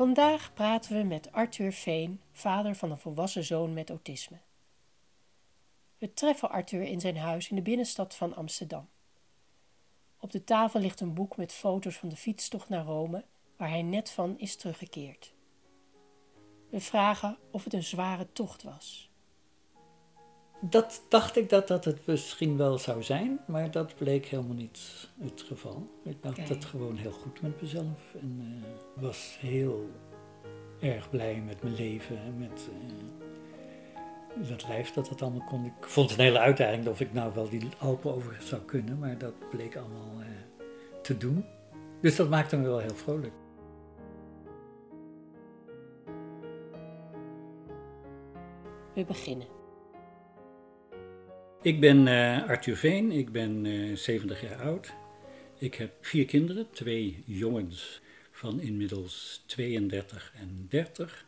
Vandaag praten we met Arthur Veen, vader van een volwassen zoon met autisme. We treffen Arthur in zijn huis in de binnenstad van Amsterdam. Op de tafel ligt een boek met foto's van de fietstocht naar Rome, waar hij net van is teruggekeerd. We vragen of het een zware tocht was. Dat dacht ik dat dat het misschien wel zou zijn, maar dat bleek helemaal niet het geval. Ik had het gewoon heel goed met mezelf en uh, was heel erg blij met mijn leven en met uh, dat lijf dat dat allemaal kon. Ik vond het een hele uitdaging of ik nou wel die Alpen over zou kunnen, maar dat bleek allemaal uh, te doen. Dus dat maakte me wel heel vrolijk. We beginnen. Ik ben uh, Arthur Veen, ik ben uh, 70 jaar oud. Ik heb vier kinderen, twee jongens van inmiddels 32 en 30.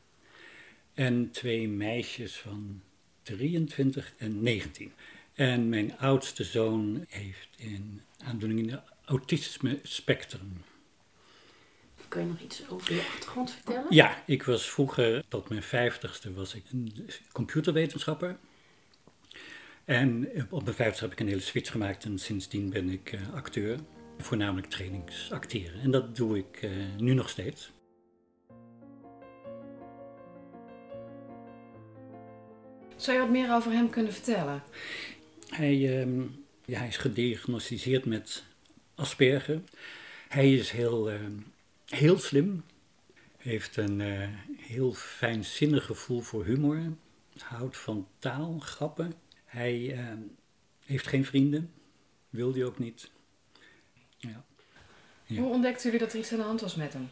En twee meisjes van 23 en 19. En mijn oudste zoon heeft een aandoening in het autisme spectrum. Kun je nog iets over je achtergrond vertellen? Ja, ik was vroeger, tot mijn vijftigste, was ik een computerwetenschapper. En op mijn vijftigste heb ik een hele switch gemaakt en sindsdien ben ik uh, acteur. Voornamelijk trainingsacteren. En dat doe ik uh, nu nog steeds. Zou je wat meer over hem kunnen vertellen? Hij, uh, ja, hij is gediagnosticeerd met Asperger. Hij is heel, heel slim. Heeft een heel fijnzinnig gevoel voor humor. Houdt van taal, grappen. Hij uh, heeft geen vrienden, wil hij ook niet. Ja. Ja. Hoe ontdekten jullie dat er iets aan de hand was met hem?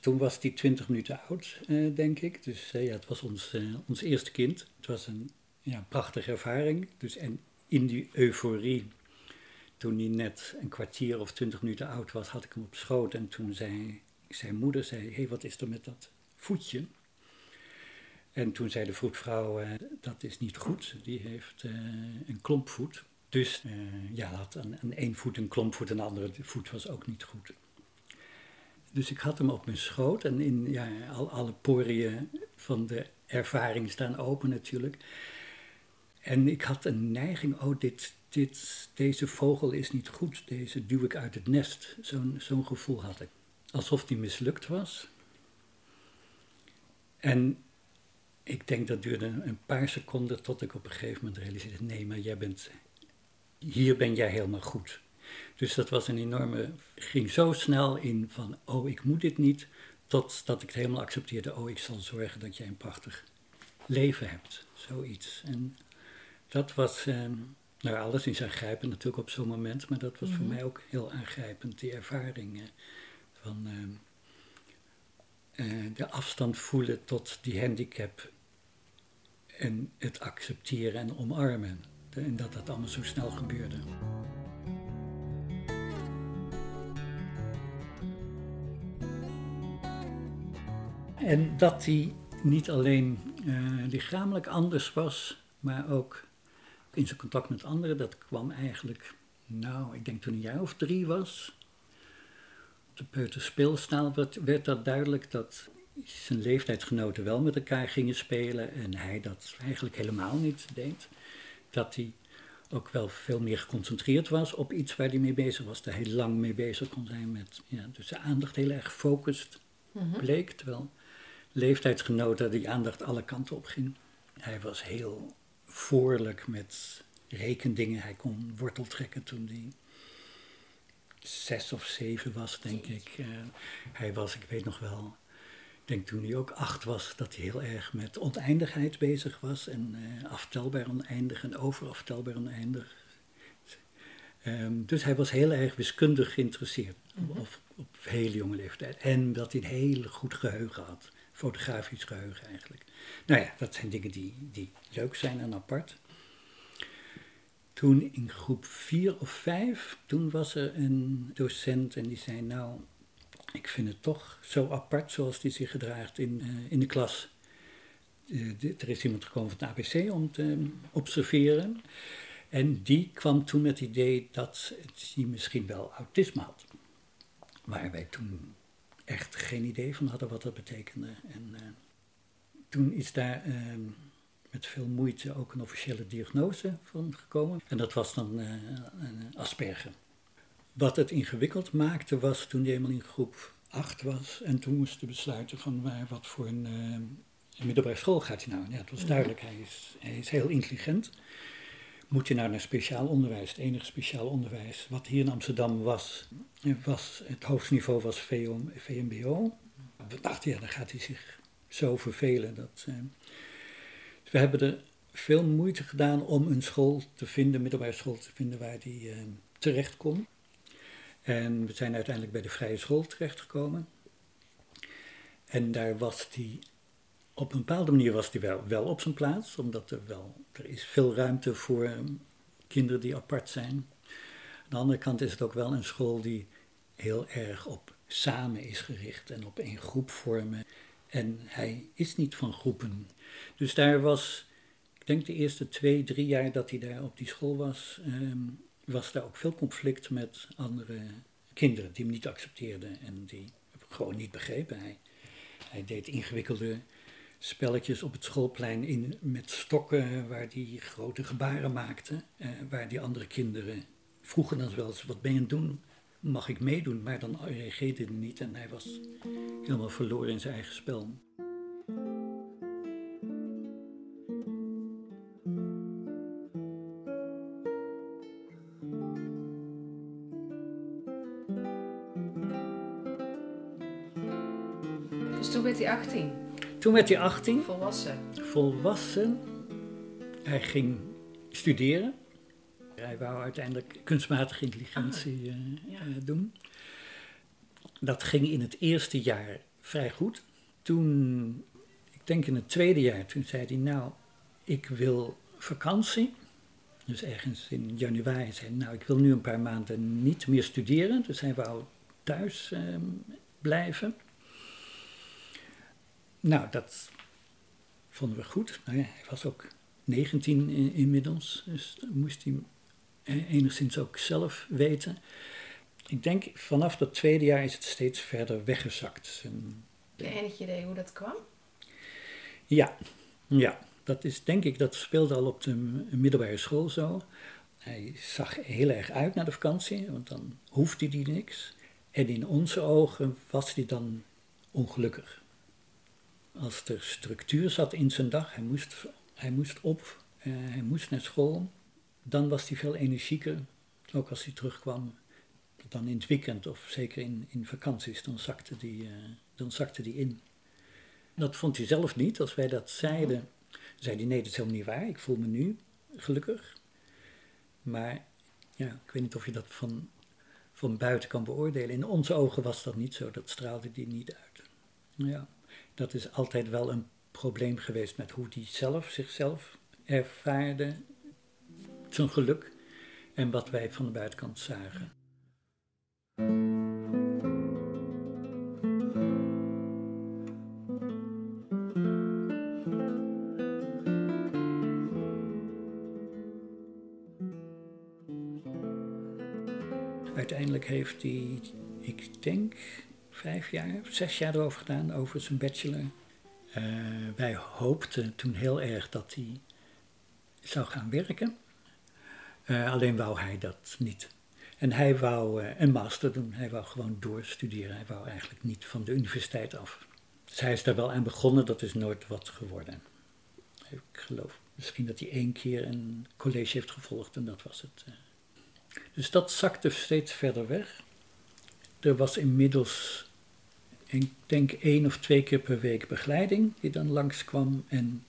Toen was hij 20 minuten oud, uh, denk ik. Dus ja, het was ons, ons eerste kind. Het was een ja, prachtige ervaring. Dus, en in die euforie, toen hij net een kwartier of 20 minuten oud was, had ik hem op schoot. En toen zei zijn moeder, zei, hey, wat is er met dat voetje? En toen zei de vroedvrouw, uh, dat is niet goed, die heeft uh, een klompvoet. Dus uh, ja, had aan, aan één voet een klompvoet en de andere voet was ook niet goed. Dus ik had hem op mijn schoot en in, ja, al, alle poriën van de ervaring staan open natuurlijk. En ik had een neiging, oh, dit, dit, deze vogel is niet goed, deze duw ik uit het nest. Zo'n zo'n gevoel had ik. Alsof die mislukt was. En ik denk dat duurde een paar seconden tot ik op een gegeven moment realiseerde: nee, maar jij bent, hier ben jij helemaal goed. Dus dat was een enorme, ging zo snel in van: oh, ik moet dit niet, tot dat ik het helemaal accepteerde: oh, ik zal zorgen dat jij een prachtig leven hebt. Zoiets. En dat was, eh, nou, alles is aangrijpend natuurlijk op zo'n moment, maar dat was voor mij ook heel aangrijpend, die ervaring. van. Uh, uh, de afstand voelen tot die handicap en het accepteren en omarmen. En dat dat allemaal zo snel gebeurde. En dat hij niet alleen uh, lichamelijk anders was, maar ook in zijn contact met anderen, dat kwam eigenlijk, nou, ik denk toen een jaar of drie was. Op de peuterspeelstaal werd, werd dat duidelijk dat zijn leeftijdsgenoten wel met elkaar gingen spelen en hij dat eigenlijk helemaal niet deed. Dat hij ook wel veel meer geconcentreerd was op iets waar hij mee bezig was, dat hij lang mee bezig kon zijn met, ja, dus de aandacht heel erg gefocust mm-hmm. bleek, terwijl leeftijdsgenoten die aandacht alle kanten op ging. Hij was heel voorlijk met rekendingen, hij kon wortel trekken toen hij zes of zeven was, denk ik. Uh, hij was, ik weet nog wel, denk toen hij ook acht was, dat hij heel erg met oneindigheid bezig was. En uh, aftelbaar oneindig en overaftelbaar oneindig. Um, dus hij was heel erg wiskundig geïnteresseerd. Mm op, op hele jonge leeftijd. En dat hij een heel goed geheugen had. Fotografisch geheugen eigenlijk. Nou ja, dat zijn dingen die, die leuk zijn en apart. Toen in groep 4 of 5, toen was er een docent en die zei: Nou, ik vind het toch zo apart zoals die zich gedraagt in, uh, in de klas. Uh, er is iemand gekomen van het ABC om te observeren. En die kwam toen met het idee dat hij misschien wel autisme had. Waar wij toen echt geen idee van hadden wat dat betekende. En toen is daar ehm, met veel moeite ook een officiële diagnose van gekomen. En dat was dan Asperger. Wat het ingewikkeld maakte was toen hij helemaal in groep 8 was en toen moesten besluiten van waar, wat voor een, uh, middelbare school gaat hij nou. Ja, het was duidelijk, hij is, hij is heel intelligent. Moet je nou naar speciaal onderwijs, het enige speciaal onderwijs wat hier in Amsterdam was, was het hoogste niveau was VMBO. We dachten, ja, dan gaat hij zich zo vervelen. Dat, uh, we hebben er veel moeite gedaan om een school te vinden, middelbare school te vinden waar hij uh, terecht kon. En we zijn uiteindelijk bij de vrije school terechtgekomen. En daar was hij, op een bepaalde manier was hij wel, wel op zijn plaats, omdat er wel, er is veel ruimte voor ehm, kinderen die apart zijn. Aan de andere kant is het ook wel een school die heel erg op samen is gericht en op één groep vormen. En hij is niet van groepen. Dus daar was, ik denk de eerste twee, drie jaar dat hij daar op die school was, ehm, was daar ook veel conflict met andere kinderen die hem niet accepteerden en die gewoon niet begrepen. Hij, hij deed ingewikkelde spelletjes op het schoolplein in, met stokken waar hij grote gebaren maakte, eh, waar die andere kinderen vroegen dan wel eens, wat ben je aan het doen? Mag ik meedoen? Maar dan reageerde hij niet en hij was helemaal verloren in zijn eigen spel. Hij 18? Toen werd hij 18. Volwassen. Volwassen. Hij ging studeren. Hij wou uiteindelijk kunstmatige intelligentie ah, uh, doen. Dat ging in het eerste jaar vrij goed. Toen, ik denk in het tweede jaar, toen zei hij: Nou, ik wil vakantie. Dus ergens in januari zei hij: Nou, ik wil nu een paar maanden niet meer studeren. Dus hij wou thuis uh, blijven. Nou, dat vonden we goed. Nou ja, hij was ook 19 inmiddels, dus dat moest hij enigszins ook zelf weten. Ik denk vanaf dat tweede jaar is het steeds verder weggezakt. En, je enig idee hoe dat kwam? Ja, ja. Dat is denk ik, dat speelde al op de middelbare school zo. Hij zag heel erg uit naar de vakantie, want dan hoefde hij niks. En in onze ogen was hij dan ongelukkig als er structuur zat in zijn dag, hij moest, hij moest op, uh, hij moest naar school, dan was hij veel energieker, ook als hij terugkwam. Dan in het weekend of zeker in, in vakanties, dan zakte, die, uh, dan zakte die in. Dat vond hij zelf niet. Als wij dat zeiden, zei hij nee, dat is helemaal niet waar. Ik voel me nu gelukkig. Maar ja, ik weet niet of je dat van, van buiten kan beoordelen. In onze ogen was dat niet zo, dat straalde die niet uit. Ja dat is altijd wel een probleem geweest met hoe die zelf zichzelf ervaarde, zijn geluk en wat wij van de buitenkant zagen. Uiteindelijk heeft hij, ik denk, vijf jaar, zes jaar erover gedaan, over zijn bachelor. Uh, wij hoopten toen heel erg dat hij zou gaan werken. Uh, alleen wou hij dat niet. En hij wou uh, een master doen, hij wou gewoon doorstuderen. Hij wou eigenlijk niet van de universiteit af. Dus hij is daar wel aan begonnen, dat is nooit wat geworden. Ik geloof misschien dat hij één keer een college heeft gevolgd en dat was het. Dus dat zakte steeds verder weg. Er was inmiddels ik denk één of twee keer per week begeleiding die dan langskwam en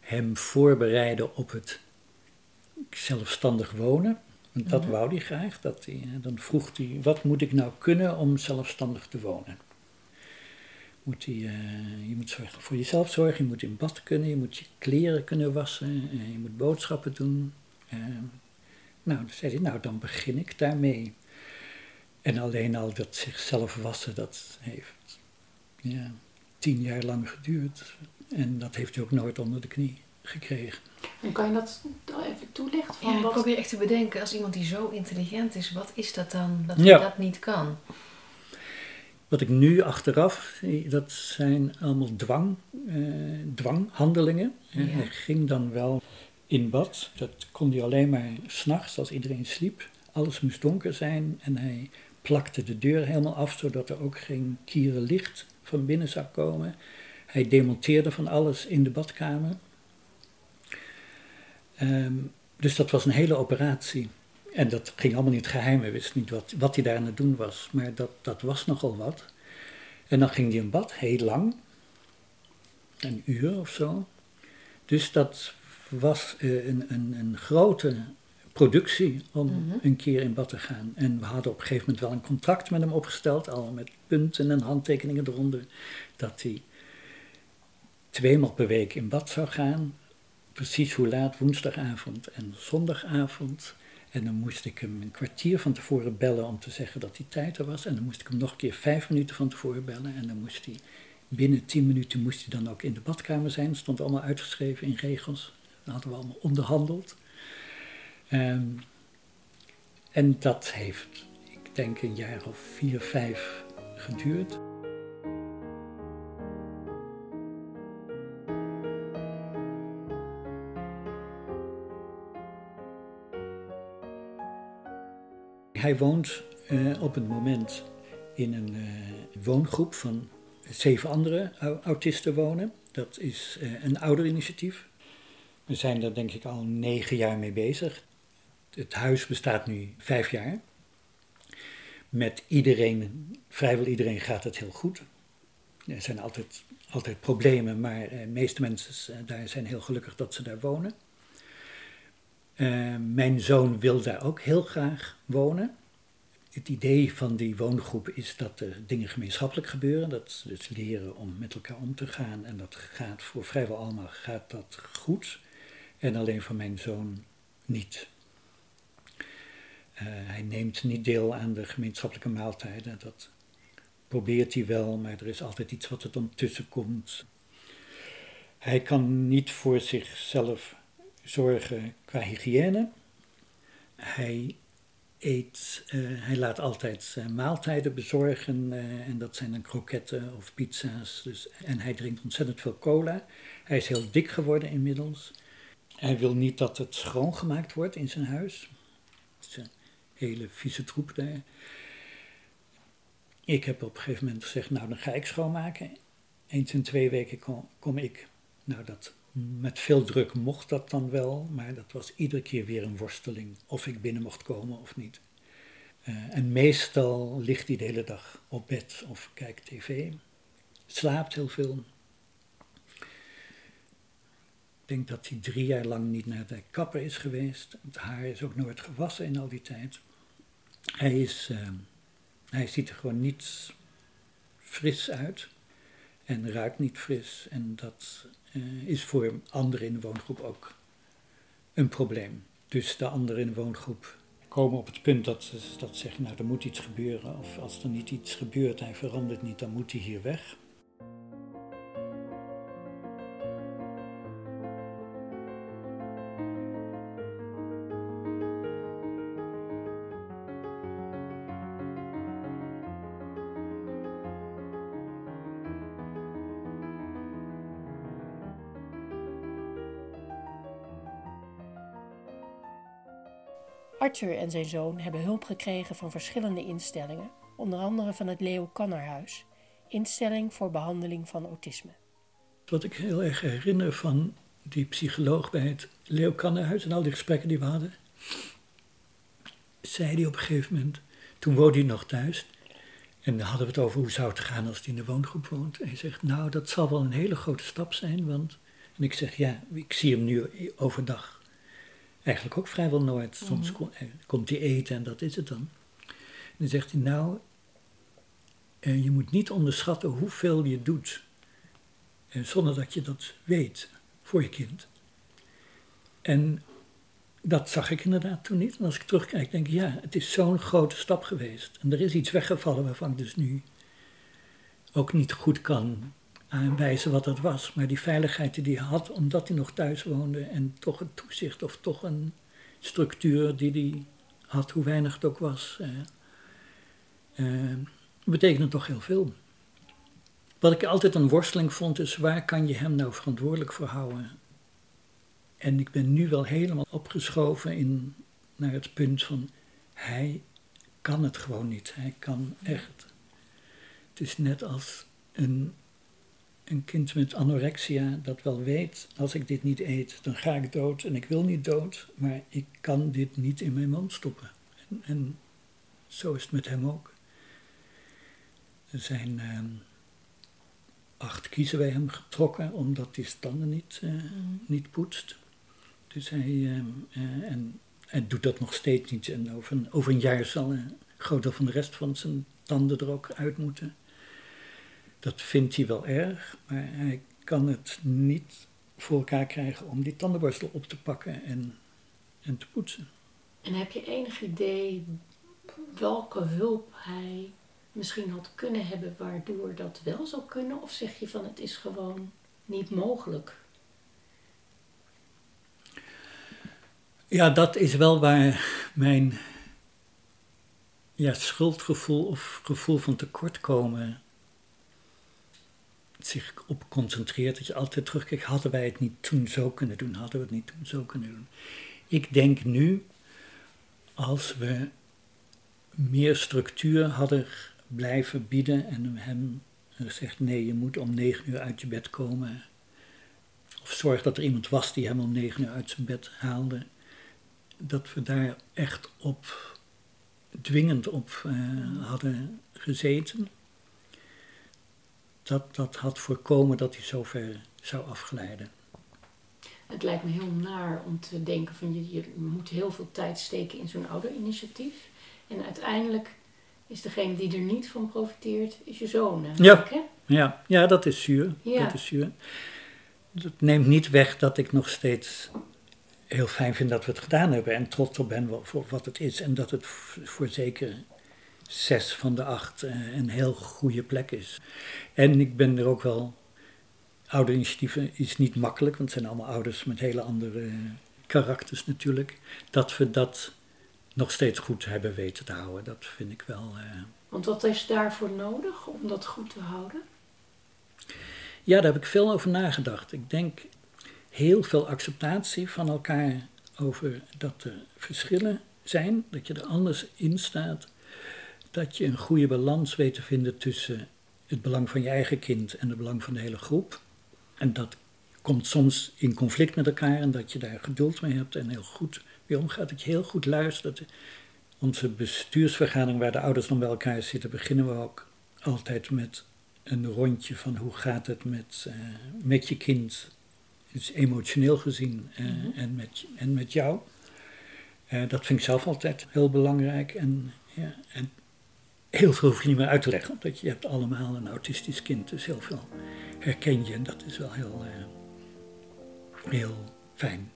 hem voorbereiden op het zelfstandig wonen. Want dat wou hij graag. Dat hij, dan vroeg hij, wat moet ik nou kunnen om zelfstandig te wonen? Moet hij, eh, je moet zorgen voor jezelf zorgen, je moet in bad kunnen, je moet je kleren kunnen wassen, eh, je moet boodschappen doen. Eh, nou, dan zei hij, nou dan begin ik daarmee. En alleen al dat zichzelf wassen, dat heeft ja, tien jaar lang geduurd. En dat heeft hij ook nooit onder de knie gekregen. En kan je dat dan even toelichten? Van Ja, ik wat... probeer echt te bedenken, als iemand die zo intelligent is, wat is dat dan dat Ja. hij dat niet kan? Wat ik nu achteraf, zie, dat zijn allemaal dwang, eh, dwanghandelingen. Ja. Hij ging dan wel in bad. Dat kon hij alleen maar s'nachts als iedereen sliep. Alles moest donker zijn en hij plakte de deur helemaal af, zodat er ook geen kieren licht van binnen zou komen. Hij demonteerde van alles in de badkamer. Ehm, dus dat was een hele operatie. En dat ging allemaal niet geheim. Hij wist niet wat, wat hij daar aan het doen was. Maar dat, dat was nogal wat. En dan ging hij in bad, heel lang. Een uur of zo. Dus dat was eh, een, een, een grote productie om Mhm. een keer in bad te gaan. En we hadden op een gegeven moment wel een contract met hem opgesteld. Al met punten en handtekeningen eronder. Dat hij tweemaal per week in bad zou gaan. Precies hoe laat, woensdagavond en zondagavond. En dan moest ik hem een kwartier van tevoren bellen om te zeggen dat die tijd er was. En dan moest ik hem nog een keer vijf minuten van tevoren bellen. En dan moest hij binnen tien minuten moest hij dan ook in de badkamer zijn. stond allemaal uitgeschreven in regels. Dat hadden we allemaal onderhandeld. Ehm, en dat heeft, ik denk, een jaar of vier, vijf geduurd. Hij woont eh, op het moment in een eh, woongroep van zeven andere au- autisten wonen. Dat is eh, een ouder-initiatief. We zijn daar denk ik al negen jaar mee bezig. Het huis bestaat nu vijf jaar. Met iedereen, vrijwel iedereen gaat het heel goed. Er zijn altijd, altijd problemen, maar eh, de meeste mensen eh, daar zijn heel gelukkig dat ze daar wonen. Eh, mijn zoon wil daar ook heel graag wonen. Het idee van die woongroep is dat er dingen gemeenschappelijk gebeuren. Dat dus leren om met elkaar om te gaan. En dat gaat voor vrijwel allemaal gaat dat goed. En alleen voor mijn zoon niet. Eh, hij neemt niet deel aan de gemeenschappelijke maaltijden. Dat probeert hij wel, maar er is altijd iets wat er dan tussen komt. Hij kan niet voor zichzelf zorgen qua hygiëne. Hij eet, eh, hij laat altijd maaltijden bezorgen eh, en dat zijn dan kroketten of pizza's. Dus, en hij drinkt ontzettend veel cola. Hij is heel dik geworden inmiddels. Hij wil niet dat het schoongemaakt wordt in zijn huis. Een hele vieze troep daar. Ik heb op een gegeven moment gezegd, nou dan ga ik schoonmaken. Eens in twee weken kom, ik. Nou, dat, met veel druk mocht dat dan wel, maar dat was iedere keer weer een worsteling of ik binnen mocht komen of niet. Eh, en meestal ligt hij de hele dag op bed of kijkt tv, slaapt heel veel. Ik denk dat hij drie jaar lang niet naar de kapper is geweest. Het haar is ook nooit gewassen in al die tijd. Hij, is, eh, hij ziet er gewoon niet fris uit en ruikt niet fris. En dat eh, is voor anderen in de woongroep ook een probleem. Dus de anderen in de woongroep komen op het punt dat ze dat zeggen, nou er moet iets gebeuren. Of als er niet iets gebeurt, hij verandert niet, dan moet hij hier weg. Arthur en zijn zoon hebben hulp gekregen van verschillende instellingen, onder andere van het Leo Kannerhuis, instelling voor behandeling van autisme. Wat ik heel erg herinner van die psycholoog bij het Leo Kannenhuis en al die gesprekken die we hadden, zei hij op een gegeven moment, toen woonde hij nog thuis, En dan hadden we het over hoe zou het gaan als hij in de woongroep woont. En hij zegt, nou, dat zal wel een hele grote stap zijn, want... En ik zeg, ja, ik zie hem nu overdag eigenlijk ook vrijwel nooit. Soms Mhm. eh, komt hij eten en dat is het dan. En dan zegt hij, nou, eh, je moet niet onderschatten hoeveel je doet, eh, zonder dat je dat weet, voor je kind. En dat zag ik inderdaad toen niet. En als ik terugkijk, denk ik, ja, het is zo'n grote stap geweest. En er is iets weggevallen waarvan ik dus nu ook niet goed kan aanwijzen wat dat was. Maar die veiligheid die hij had, omdat hij nog thuis woonde en toch een toezicht of toch een structuur die hij had, hoe weinig het ook was, eh, eh, betekende toch heel veel. Wat ik altijd een worsteling vond, is waar kan je hem nou verantwoordelijk voor houden? En ik ben nu wel helemaal opgeschoven in, naar het punt van hij kan het gewoon niet. Hij kan echt. Het is net als een, een kind met anorexia dat wel weet, als ik dit niet eet, dan ga ik dood en ik wil niet dood, maar ik kan dit niet in mijn mond stoppen. En, en zo is het met hem ook. Er zijn ehm, acht kiezen bij hem getrokken omdat hij standen niet, eh, niet poetst. Dus hij, ehm, eh, en, hij doet dat nog steeds niet. En over een, over een jaar zal een groot deel van de rest van zijn tanden er ook uit moeten. Dat vindt hij wel erg, maar hij kan het niet voor elkaar krijgen om die tandenborstel op te pakken en, en te poetsen. En heb je enig idee welke hulp hij misschien had kunnen hebben waardoor dat wel zou kunnen? Of zeg je van het is gewoon niet mogelijk? Ja, dat is wel waar mijn ja, schuldgevoel of gevoel van tekortkomen zich op concentreert. Dat je altijd terugkijkt, hadden wij het niet toen zo kunnen doen? Hadden we het niet toen zo kunnen doen? Ik denk nu, als we meer structuur hadden blijven bieden en hem gezegd, nee, je moet om negen uur uit je bed komen. Of zorg dat er iemand was die hem om negen uur uit zijn bed haalde dat we daar echt op, dwingend op uh, hadden gezeten. Dat, dat had voorkomen dat hij zover zou afglijden. Het lijkt me heel naar om te denken van je, je moet heel veel tijd steken in zo'n ouderinitiatief. En uiteindelijk is degene die er niet van profiteert, is je zoon. Ja. Hè? Ja, ja, dat is zuur. Ja. Dat is zuur. Dat neemt niet weg dat ik nog steeds heel fijn vind dat we het gedaan hebben en trots op ben voor wat het is. En dat het voor zeker zes van de acht een heel goede plek is. En ik ben er ook wel. Ouderinitiatieven is niet makkelijk, want het zijn allemaal ouders met hele andere karakters natuurlijk. Dat we dat nog steeds goed hebben weten te houden, dat vind ik wel. Uh... Want wat is daarvoor nodig om dat goed te houden? Ja, daar heb ik veel over nagedacht. Ik denk heel veel acceptatie van elkaar over dat er verschillen zijn, dat je er anders in staat, dat je een goede balans weet te vinden tussen het belang van je eigen kind en het belang van de hele groep. En dat komt soms in conflict met elkaar en dat je daar geduld mee hebt en heel goed mee omgaat, dat je heel goed luistert. Onze bestuursvergadering waar de ouders dan bij elkaar zitten, beginnen we ook altijd met een rondje van hoe gaat het met, uh, met je kind dus emotioneel gezien uh, mm-hmm. en, met, en met jou. Uh, dat vind ik zelf altijd heel belangrijk. En, ja, en heel veel hoef je niet meer uit te leggen, omdat je hebt allemaal een autistisch kind, dus heel veel herken je en dat is wel heel, uh, heel fijn.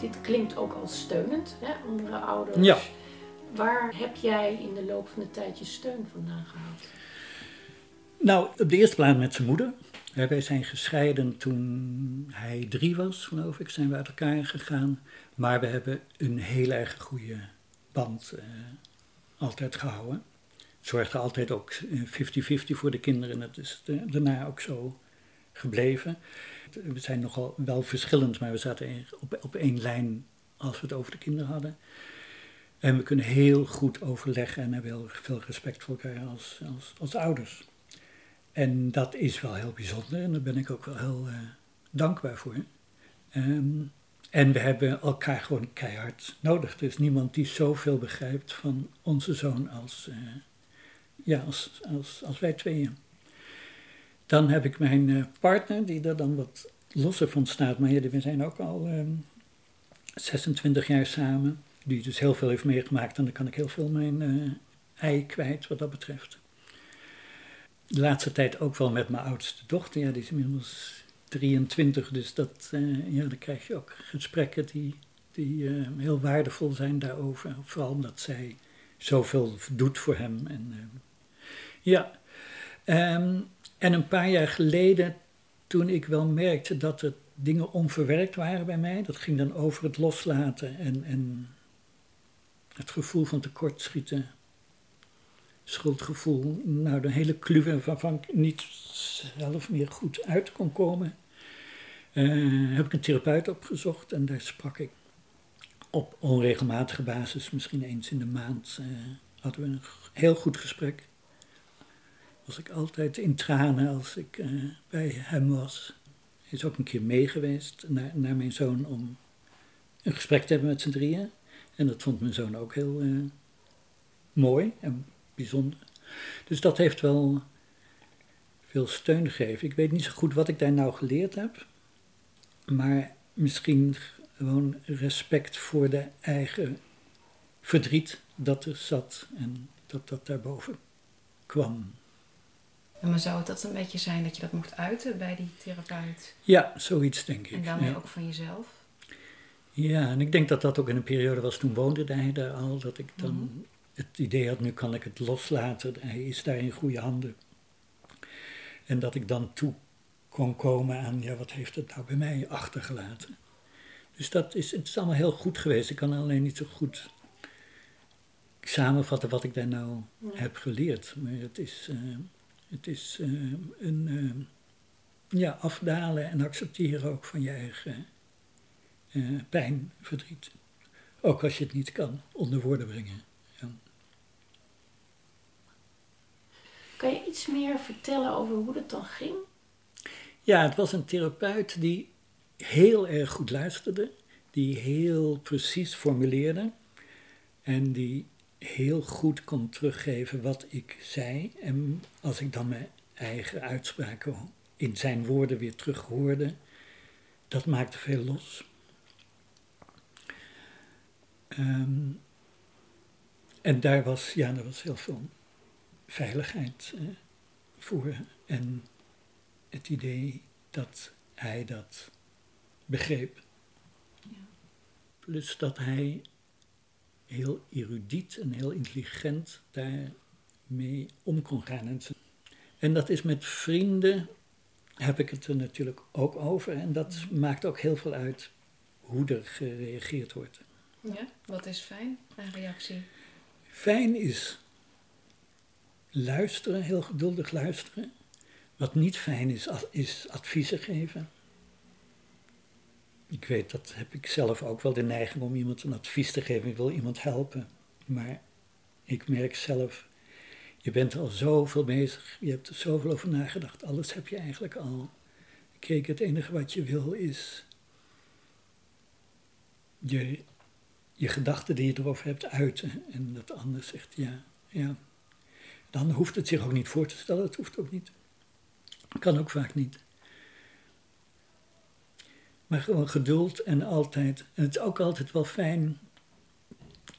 Dit klinkt ook al steunend, hè, andere ouders. Ja. Waar heb jij in de loop van de tijd je steun vandaan gehaald? Nou, op de eerste plaats met zijn moeder. Wij zijn gescheiden toen hij drie was, geloof ik, zijn we uit elkaar gegaan. Maar we hebben een heel erg goede band uh, altijd gehouden. Zorgde altijd ook 50-50 voor de kinderen en dat is daarna ook zo gebleven. We zijn nogal wel verschillend, maar we zaten op, op één lijn als we het over de kinderen hadden. En we kunnen heel goed overleggen en hebben heel veel respect voor elkaar als, als, als ouders. En dat is wel heel bijzonder en daar ben ik ook wel heel uh, dankbaar voor. Um, en we hebben elkaar gewoon keihard nodig. Er is niemand die zoveel begrijpt van onze zoon als, uh, ja, als, als, als wij tweeën. Dan heb ik mijn uh, partner, die er dan wat losser van staat. Maar ja, we zijn ook al um, 26 jaar samen. Die dus heel veel heeft meegemaakt. En dan kan ik heel veel mijn ei kwijt wat dat betreft. De laatste tijd ook wel met mijn oudste dochter. Ja, die is inmiddels 23, dus dat, uh, ja, dan krijg je ook gesprekken die, die uh, heel waardevol zijn daarover. Vooral omdat zij zoveel doet voor hem. En, uh, ja, um, en een paar jaar geleden, toen ik wel merkte dat er dingen onverwerkt waren bij mij, dat ging dan over het loslaten en, en het gevoel van tekortschieten, schuldgevoel, nou de hele kluwen waarvan ik niet zelf meer goed uit kon komen, uh, heb ik een therapeut opgezocht en daar sprak ik op onregelmatige basis, misschien eens in de maand, uh, hadden we een heel goed gesprek. Was ik altijd in tranen als ik uh, bij hem was. Hij is ook een keer mee geweest naar, naar mijn zoon om een gesprek te hebben met z'n drieën. En dat vond mijn zoon ook heel mooi en bijzonder. Dus dat heeft wel veel steun gegeven. Ik weet niet zo goed wat ik daar nou geleerd heb. Maar misschien gewoon respect voor de eigen verdriet dat er zat en dat dat daarboven kwam. Maar zou het dat een beetje zijn dat je dat mocht uiten bij die therapeut? Ja, zoiets denk ik. En daarmee ja. ook van jezelf? Ja, en ik denk dat dat ook in een periode was, toen woonde hij daar al, dat ik dan Mhm. Het idee had, nu kan ik het loslaten, hij is daar in goede handen. En dat ik dan toe kon komen aan, ja, wat heeft het nou bij mij achtergelaten? Dus dat is, het is allemaal heel goed geweest. Ik kan alleen niet zo goed samenvatten wat ik daar nou Ja. heb geleerd. Maar het is, eh, het is eh, een eh, ja, afdalen en accepteren ook van je eigen pijn, verdriet. Ook als je het niet kan onder woorden brengen. Ja. Kan je iets meer vertellen over hoe dat dan ging? Ja, het was een therapeut die heel erg goed luisterde, die heel precies formuleerde en die heel goed kon teruggeven wat ik zei. En als ik dan mijn eigen uitspraken in zijn woorden weer terug hoorde, dat maakte veel los. Ehm, en daar was, ja, daar was heel veel veiligheid eh, voor. En het idee dat hij dat begreep. Plus dat hij heel erudiet en heel intelligent daarmee om kon gaan. En dat is met vrienden, heb ik het er natuurlijk ook over. En dat maakt ook heel veel uit hoe er gereageerd wordt. Ja, wat is fijn, een reactie? Fijn is luisteren, heel geduldig luisteren. Wat niet fijn is, is adviezen geven. Ik weet, dat heb ik zelf ook wel de neiging om iemand een advies te geven. Ik wil iemand helpen. Maar ik merk zelf, je bent al zoveel bezig. Je hebt er zoveel over nagedacht. Alles heb je eigenlijk al. Kijk, het enige wat je wil is je, je gedachten die je erover hebt uiten. En dat de ander zegt ja, ja. Dan hoeft het zich ook niet voor te stellen. Het hoeft ook niet. Kan ook vaak niet. Maar gewoon geduld en altijd. En het is ook altijd wel fijn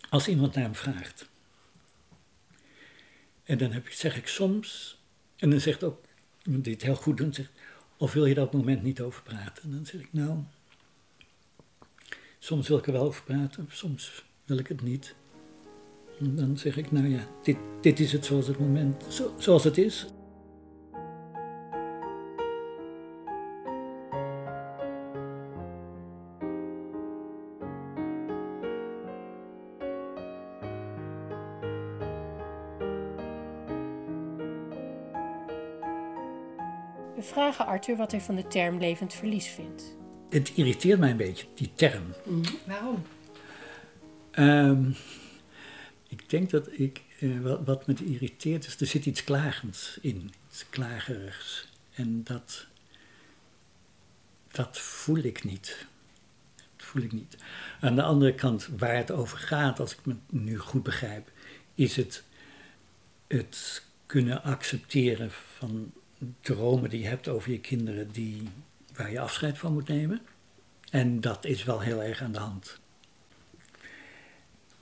als iemand naar hem vraagt. En dan heb zeg ik soms, en dan zegt ook iemand die het heel goed doet, zegt, of wil je dat moment niet over praten? En dan zeg ik, nou, soms wil ik er wel over praten, soms wil ik het niet. En dan zeg ik, nou ja, dit, dit is het zoals het moment, zo, zoals het is. We vragen Arthur wat hij van de term levend verlies vindt. Het irriteert mij een beetje, die term. Waarom? Ehm, ik denk dat ik, eh, wat, wat me irriteert is, er zit iets klagends in. iets klagerigs. En dat, dat voel ik niet. Dat voel ik niet. Aan de andere kant, waar het over gaat, als ik me nu goed begrijp, is het het kunnen accepteren van dromen die je hebt over je kinderen die, waar je afscheid van moet nemen. En dat is wel heel erg aan de hand.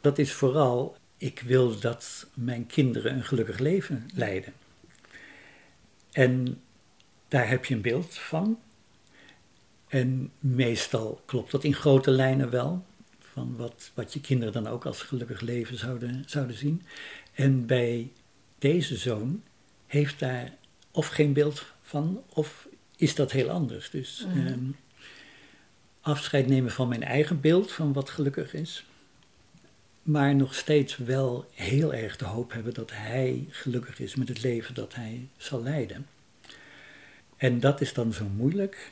Dat is vooral, ik wil dat mijn kinderen een gelukkig leven leiden. En daar heb je een beeld van. En meestal klopt dat in grote lijnen wel. Van wat, wat je kinderen dan ook als gelukkig leven zouden, zouden zien. En bij deze zoon heeft daar of geen beeld van, of is dat heel anders. Dus Mhm. ehm, afscheid nemen van mijn eigen beeld van wat gelukkig is. Maar nog steeds wel heel erg de hoop hebben dat hij gelukkig is met het leven dat hij zal leiden. En dat is dan zo moeilijk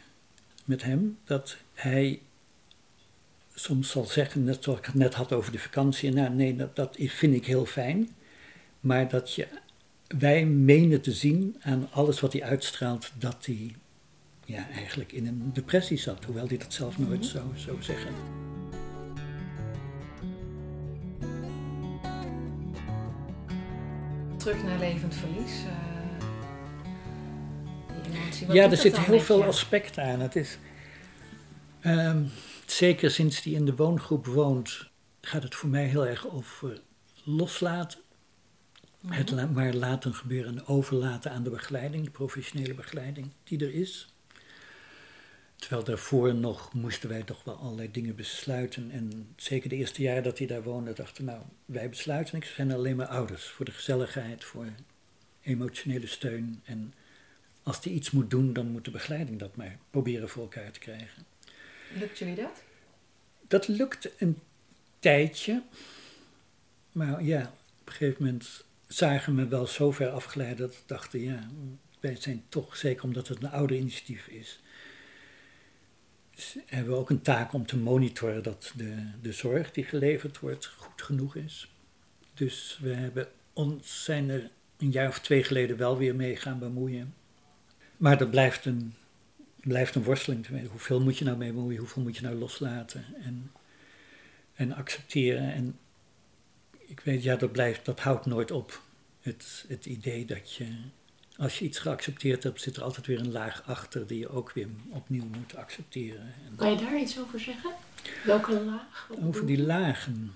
met hem, dat hij soms zal zeggen, net zoals ik het net had over de vakantie, nou nee, dat, dat vind ik heel fijn. Maar dat je, wij menen te zien aan alles wat hij uitstraalt, dat hij ja, eigenlijk in een depressie zat, hoewel hij dat zelf nooit zou, zou zeggen. Terug naar levend verlies. eh, die Ja, er dan heel veel je? aspecten aan. Het is, ehm, zeker sinds hij in de woongroep woont, gaat het voor mij heel erg over loslaten. Het la- maar laten gebeuren en overlaten aan de begeleiding, de professionele begeleiding die er is. Terwijl daarvoor nog moesten wij toch wel allerlei dingen besluiten. En zeker de eerste jaren dat hij daar woonde, dachten we, nou, wij besluiten niks. We zijn alleen maar ouders. Voor de gezelligheid, voor emotionele steun. En als hij iets moet doen, dan moet de begeleiding dat maar proberen voor elkaar te krijgen. Lukt jullie dat? Dat lukt een tijdje. Maar ja, op een gegeven moment zagen we me wel zo ver afgeleid dat we dachten, ja, wij zijn toch, zeker omdat het een ouder initiatief is, hebben we ook een taak om te monitoren dat de, de zorg die geleverd wordt goed genoeg is. Dus we hebben ons, zijn er een jaar of twee geleden wel weer mee gaan bemoeien. Maar dat blijft een, blijft een worsteling. Hoeveel moet je nou mee bemoeien? Hoeveel moet je nou loslaten en, en accepteren? En ik weet, ja, dat, blijft, dat houdt nooit op. Het, het idee dat je, als je iets geaccepteerd hebt, zit er altijd weer een laag achter die je ook weer opnieuw moet accepteren. En Kan je daar iets over zeggen? Welke laag? Wat over die lagen.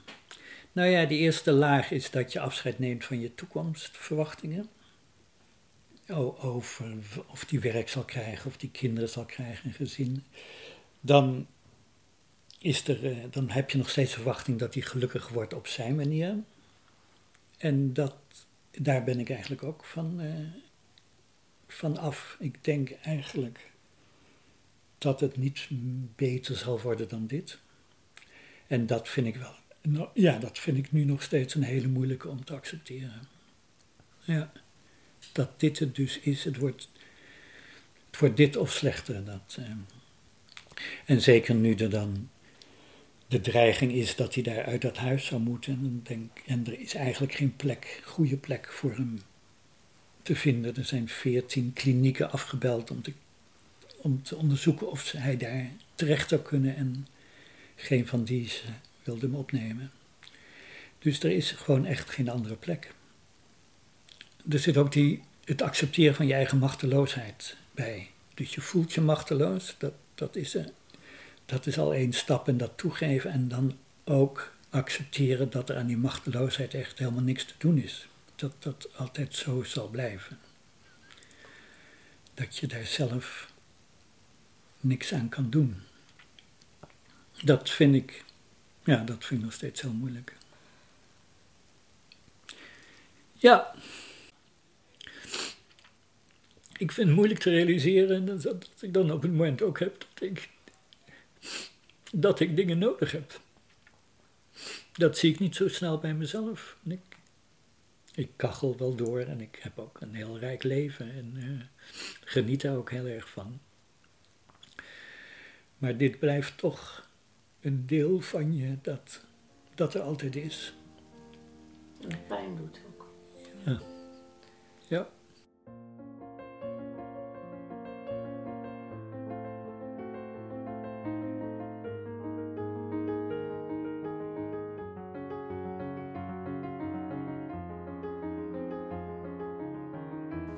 Nou ja, die eerste laag is dat je afscheid neemt van je toekomstverwachtingen. Over of die werk zal krijgen, of die kinderen zal krijgen, een gezin. Dan, is er, eh, dan heb je nog steeds de verwachting dat hij gelukkig wordt op zijn manier. En dat, daar ben ik eigenlijk ook van, eh, van af. Ik denk eigenlijk dat het niet beter zal worden dan dit. En dat vind ik wel, ja, dat vind ik nu nog steeds een hele moeilijke om te accepteren. Ja, dat dit het dus is, het wordt, het wordt dit of slechter. Dat, eh, en zeker nu er dan de dreiging is dat hij daar uit dat huis zou moeten. En, denk, en er is eigenlijk geen plek, goede plek voor hem te vinden. Er zijn veertien klinieken afgebeld om te, om te onderzoeken of hij daar terecht zou kunnen. En geen van die wilde hem opnemen. Dus er is gewoon echt geen andere plek. Er zit ook die, het accepteren van je eigen machteloosheid bij. Dus je voelt je machteloos, dat, dat, is, dat is al één stap en dat toegeven. En dan ook accepteren dat er aan die machteloosheid echt helemaal niks te doen is. Dat dat altijd zo zal blijven. Dat je daar zelf niks aan kan doen. Dat vind ik, ja, dat vind ik nog steeds heel moeilijk. Ja. Ik vind het moeilijk te realiseren dat, ik dan op het moment ook heb dat ik, dat ik dingen nodig heb. Dat zie ik niet zo snel bij mezelf. Ik, ik kachel wel door en ik heb ook een heel rijk leven en eh, geniet daar ook heel erg van. Maar dit blijft toch een deel van je dat, dat er altijd is. En pijn doet ook. Ja.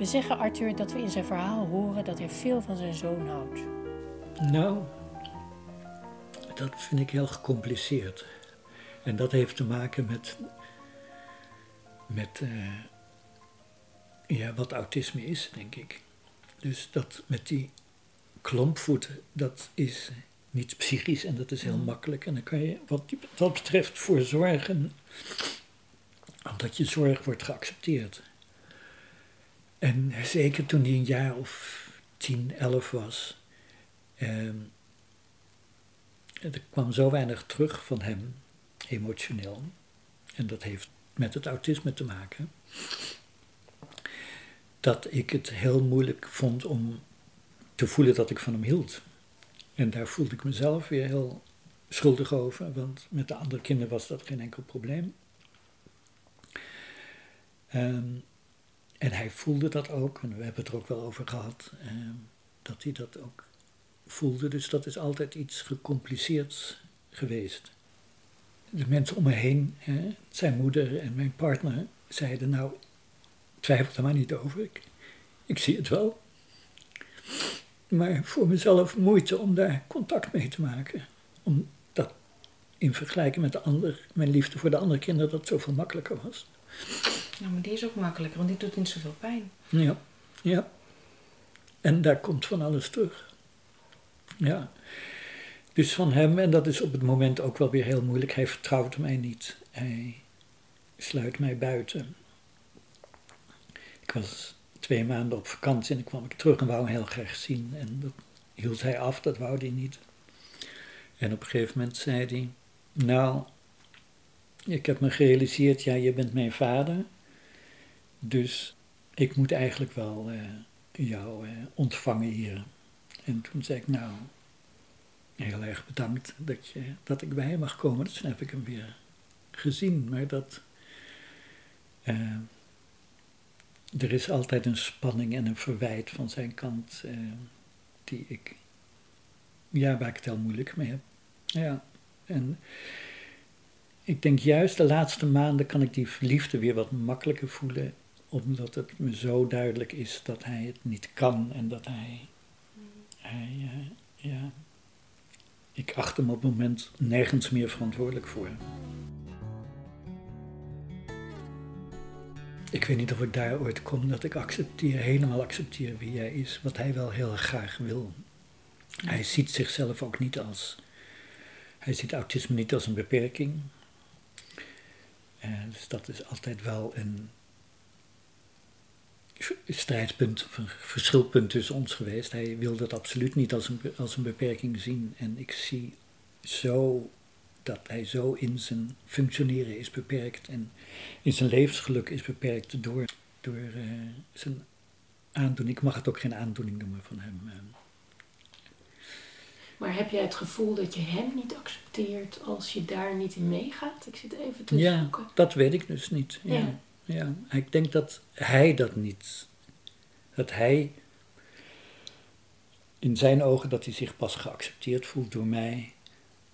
We zeggen Arthur dat we in zijn verhaal horen dat hij veel van zijn zoon houdt. Nou, dat vind ik heel gecompliceerd. En dat heeft te maken met, met uh, ja, wat autisme is, denk ik. Dus dat met die klompvoeten, dat is niet psychisch en dat is heel makkelijk. En dan kan je wat dat betreft voor zorgen, omdat je zorg wordt geaccepteerd. En zeker toen hij een jaar of tien, elf was, eh, er kwam zo weinig terug van hem, emotioneel. En dat heeft met het autisme te maken. Dat ik het heel moeilijk vond om te voelen dat ik van hem hield. En daar voelde ik mezelf weer heel schuldig over, want met de andere kinderen was dat geen enkel probleem. Um, en hij voelde dat ook, en we hebben het er ook wel over gehad, um, dat hij dat ook voelde. Dus dat is altijd iets gecompliceerds geweest. De mensen om me heen, zijn moeder en mijn partner, zeiden: Nou, twijfel er maar niet over. Ik, zie het wel maar voor mezelf moeite om daar contact mee te maken. Omdat in vergelijking met de ander, mijn liefde voor de andere kinderen, dat zoveel makkelijker was. Nou, maar die is ook makkelijker, want die doet niet zoveel pijn. Ja, ja. En daar komt van alles terug. Ja. Dus van hem, en dat is op het moment ook wel weer heel moeilijk, hij vertrouwt mij niet. Hij sluit mij buiten. Ik was twee maanden op vakantie en dan kwam ik terug en wou hem heel graag zien. En dat hield hij af, dat wou hij niet. En op een gegeven moment zei hij, nou, ik heb me gerealiseerd, ja, je bent mijn vader, dus ik moet eigenlijk wel uh, jou uh, ontvangen hier. En toen zei ik, nou, heel erg bedankt dat, je, dat ik bij hem mag komen. Dus toen heb ik hem weer gezien, maar dat... Uh, er is altijd een spanning en een verwijt van zijn kant eh, die ik, ja, waar ik het heel moeilijk mee heb. Ja, en ik denk juist de laatste maanden kan ik die liefde weer wat makkelijker voelen, omdat het me zo duidelijk is dat hij het niet kan en dat hij, hij uh, ja, ik acht hem op het moment nergens meer verantwoordelijk voor. Ik weet niet of ik daar ooit kom dat ik accepteer, helemaal accepteer wie hij is, wat hij wel heel graag wil. Hij ziet zichzelf ook niet als. Hij ziet autisme niet als een beperking. dus dat is altijd wel een strijdpunt, verschilpunt tussen ons geweest. Hij wil dat absoluut niet als een, als een beperking zien. En ik zie zo dat hij zo in zijn functioneren is beperkt en in zijn levensgeluk is beperkt door, door uh, zijn aandoening. Ik mag het ook geen aandoening noemen van hem. Eh. Maar heb jij het gevoel dat je hem niet accepteert als je daar niet in meegaat? Ik zit even te ja, zoeken. dat weet ik dus niet. Ja. ja. Ja. Ik denk dat hij dat niet. Dat hij in zijn ogen dat hij zich pas geaccepteerd voelt door mij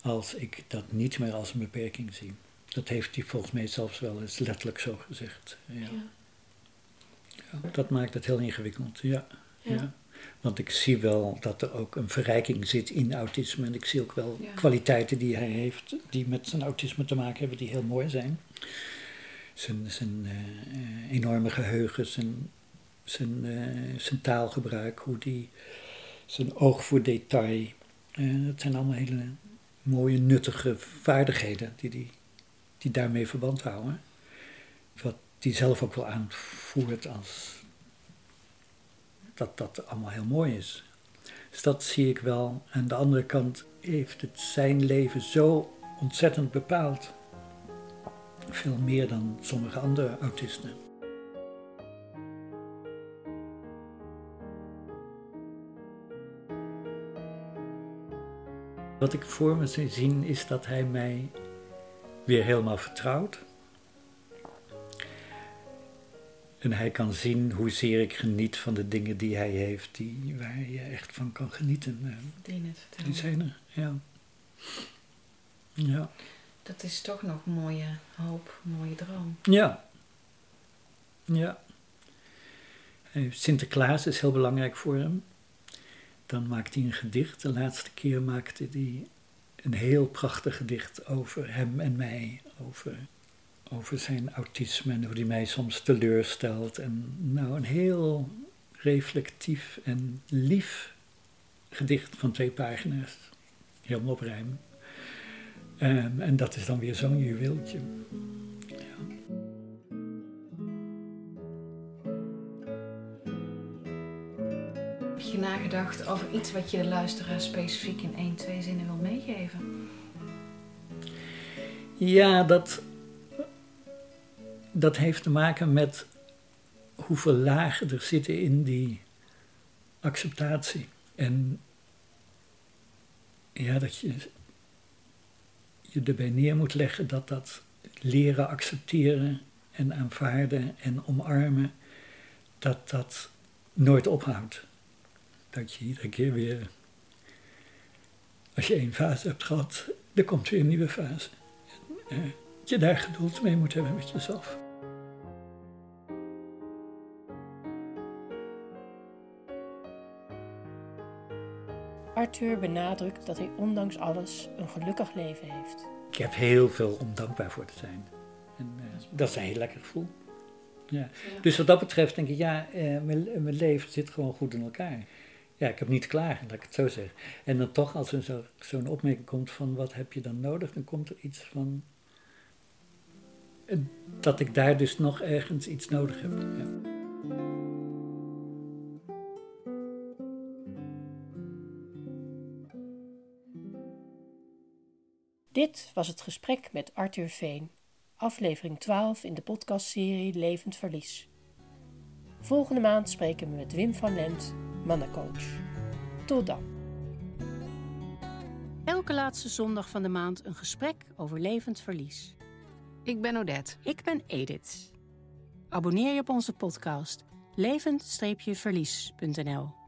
als ik dat niet meer als een beperking zie. Dat heeft hij volgens mij zelfs wel eens letterlijk zo gezegd. Ja. ja. ja dat maakt het heel ingewikkeld, ja. ja. Want ik zie wel dat er ook een verrijking zit in autisme. En ik zie ook wel kwaliteiten die hij heeft, die met zijn autisme te maken hebben, die heel mooi zijn. Zijn, zijn uh, enorme geheugen, zijn, zijn, uh, zijn taalgebruik, hoe die, zijn oog voor detail. Uh, dat zijn allemaal hele mooie, nuttige vaardigheden die, die, die daarmee verband houden. Wat die zelf ook wel aanvoert als dat dat allemaal heel mooi is. Dus dat zie ik wel. Aan de andere kant heeft het zijn leven zo ontzettend bepaald. Veel meer dan sommige andere autisten. Wat ik voor me zie zien is dat hij mij weer helemaal vertrouwt. En hij kan zien hoezeer ik geniet van de dingen die hij heeft, die, waar je echt van kan genieten. Die net Die zijn er, ja. Ja. Dat is toch nog mooie hoop, mooie droom. Ja. Ja. Sinterklaas is heel belangrijk voor hem. Dan maakt hij een gedicht. De laatste keer maakte hij een heel prachtig gedicht over hem en mij. Over, over zijn autisme en hoe hij mij soms teleurstelt. En nou, een heel reflectief en lief gedicht van twee pagina's. Helemaal op. Um, en dat is dan weer zo'n juweeltje. Heb je nagedacht over iets wat je de luisteraar specifiek in één, twee zinnen wil meegeven? Ja, dat, dat heeft te maken met hoeveel lagen er zitten in die acceptatie. En ja, dat je je erbij neer moet leggen dat dat leren accepteren en aanvaarden en omarmen, dat dat nooit ophoudt. Dat je iedere keer weer, als je één fase hebt gehad, er komt weer een nieuwe fase. En, uh, je daar geduld mee moet hebben met jezelf. Arthur benadrukt dat hij ondanks alles een gelukkig leven heeft. Ik heb heel veel om dankbaar voor te zijn. En, uh, dat is een heel lekker gevoel. Ja. Dus wat dat betreft denk ik, ja, uh, mijn, mijn, leven zit gewoon goed in elkaar. Ja, ik heb niet klaar, laat ik het zo zeggen. En dan toch, als er zo'n zo opmerking komt van wat heb je dan nodig, dan komt er iets van uh, dat ik daar dus nog ergens iets nodig heb. Ja. Dit was het gesprek met Arthur Veen, aflevering 12 in de podcastserie Levend Verlies. Volgende maand spreken we met Wim van Lent, mannencoach. Tot dan. Elke laatste zondag van de maand een gesprek over levend verlies. Ik ben Odette. Ik ben Edith. Abonneer je op onze podcast levend-verlies.nl